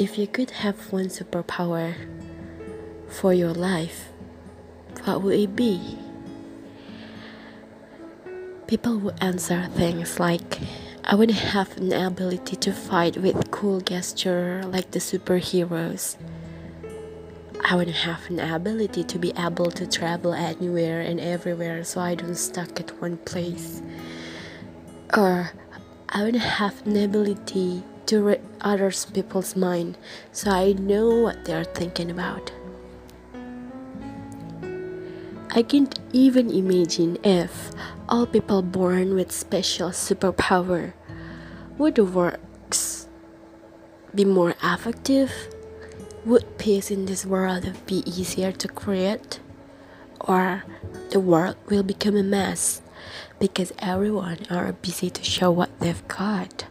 If you could have one superpower for your life, what would it be? People would answer things like, I would have an ability to fight with cool gesture like the superheroes. I would have an ability to be able to travel anywhere and everywhere so I don't stuck at one place. Or I would have an ability to read others people's mind so I know what they're thinking about. I can't even imagine if all people born with special superpower would the works be more effective? Would peace in this world be easier to create? Or the world will become a mess because everyone are busy to show what they've got?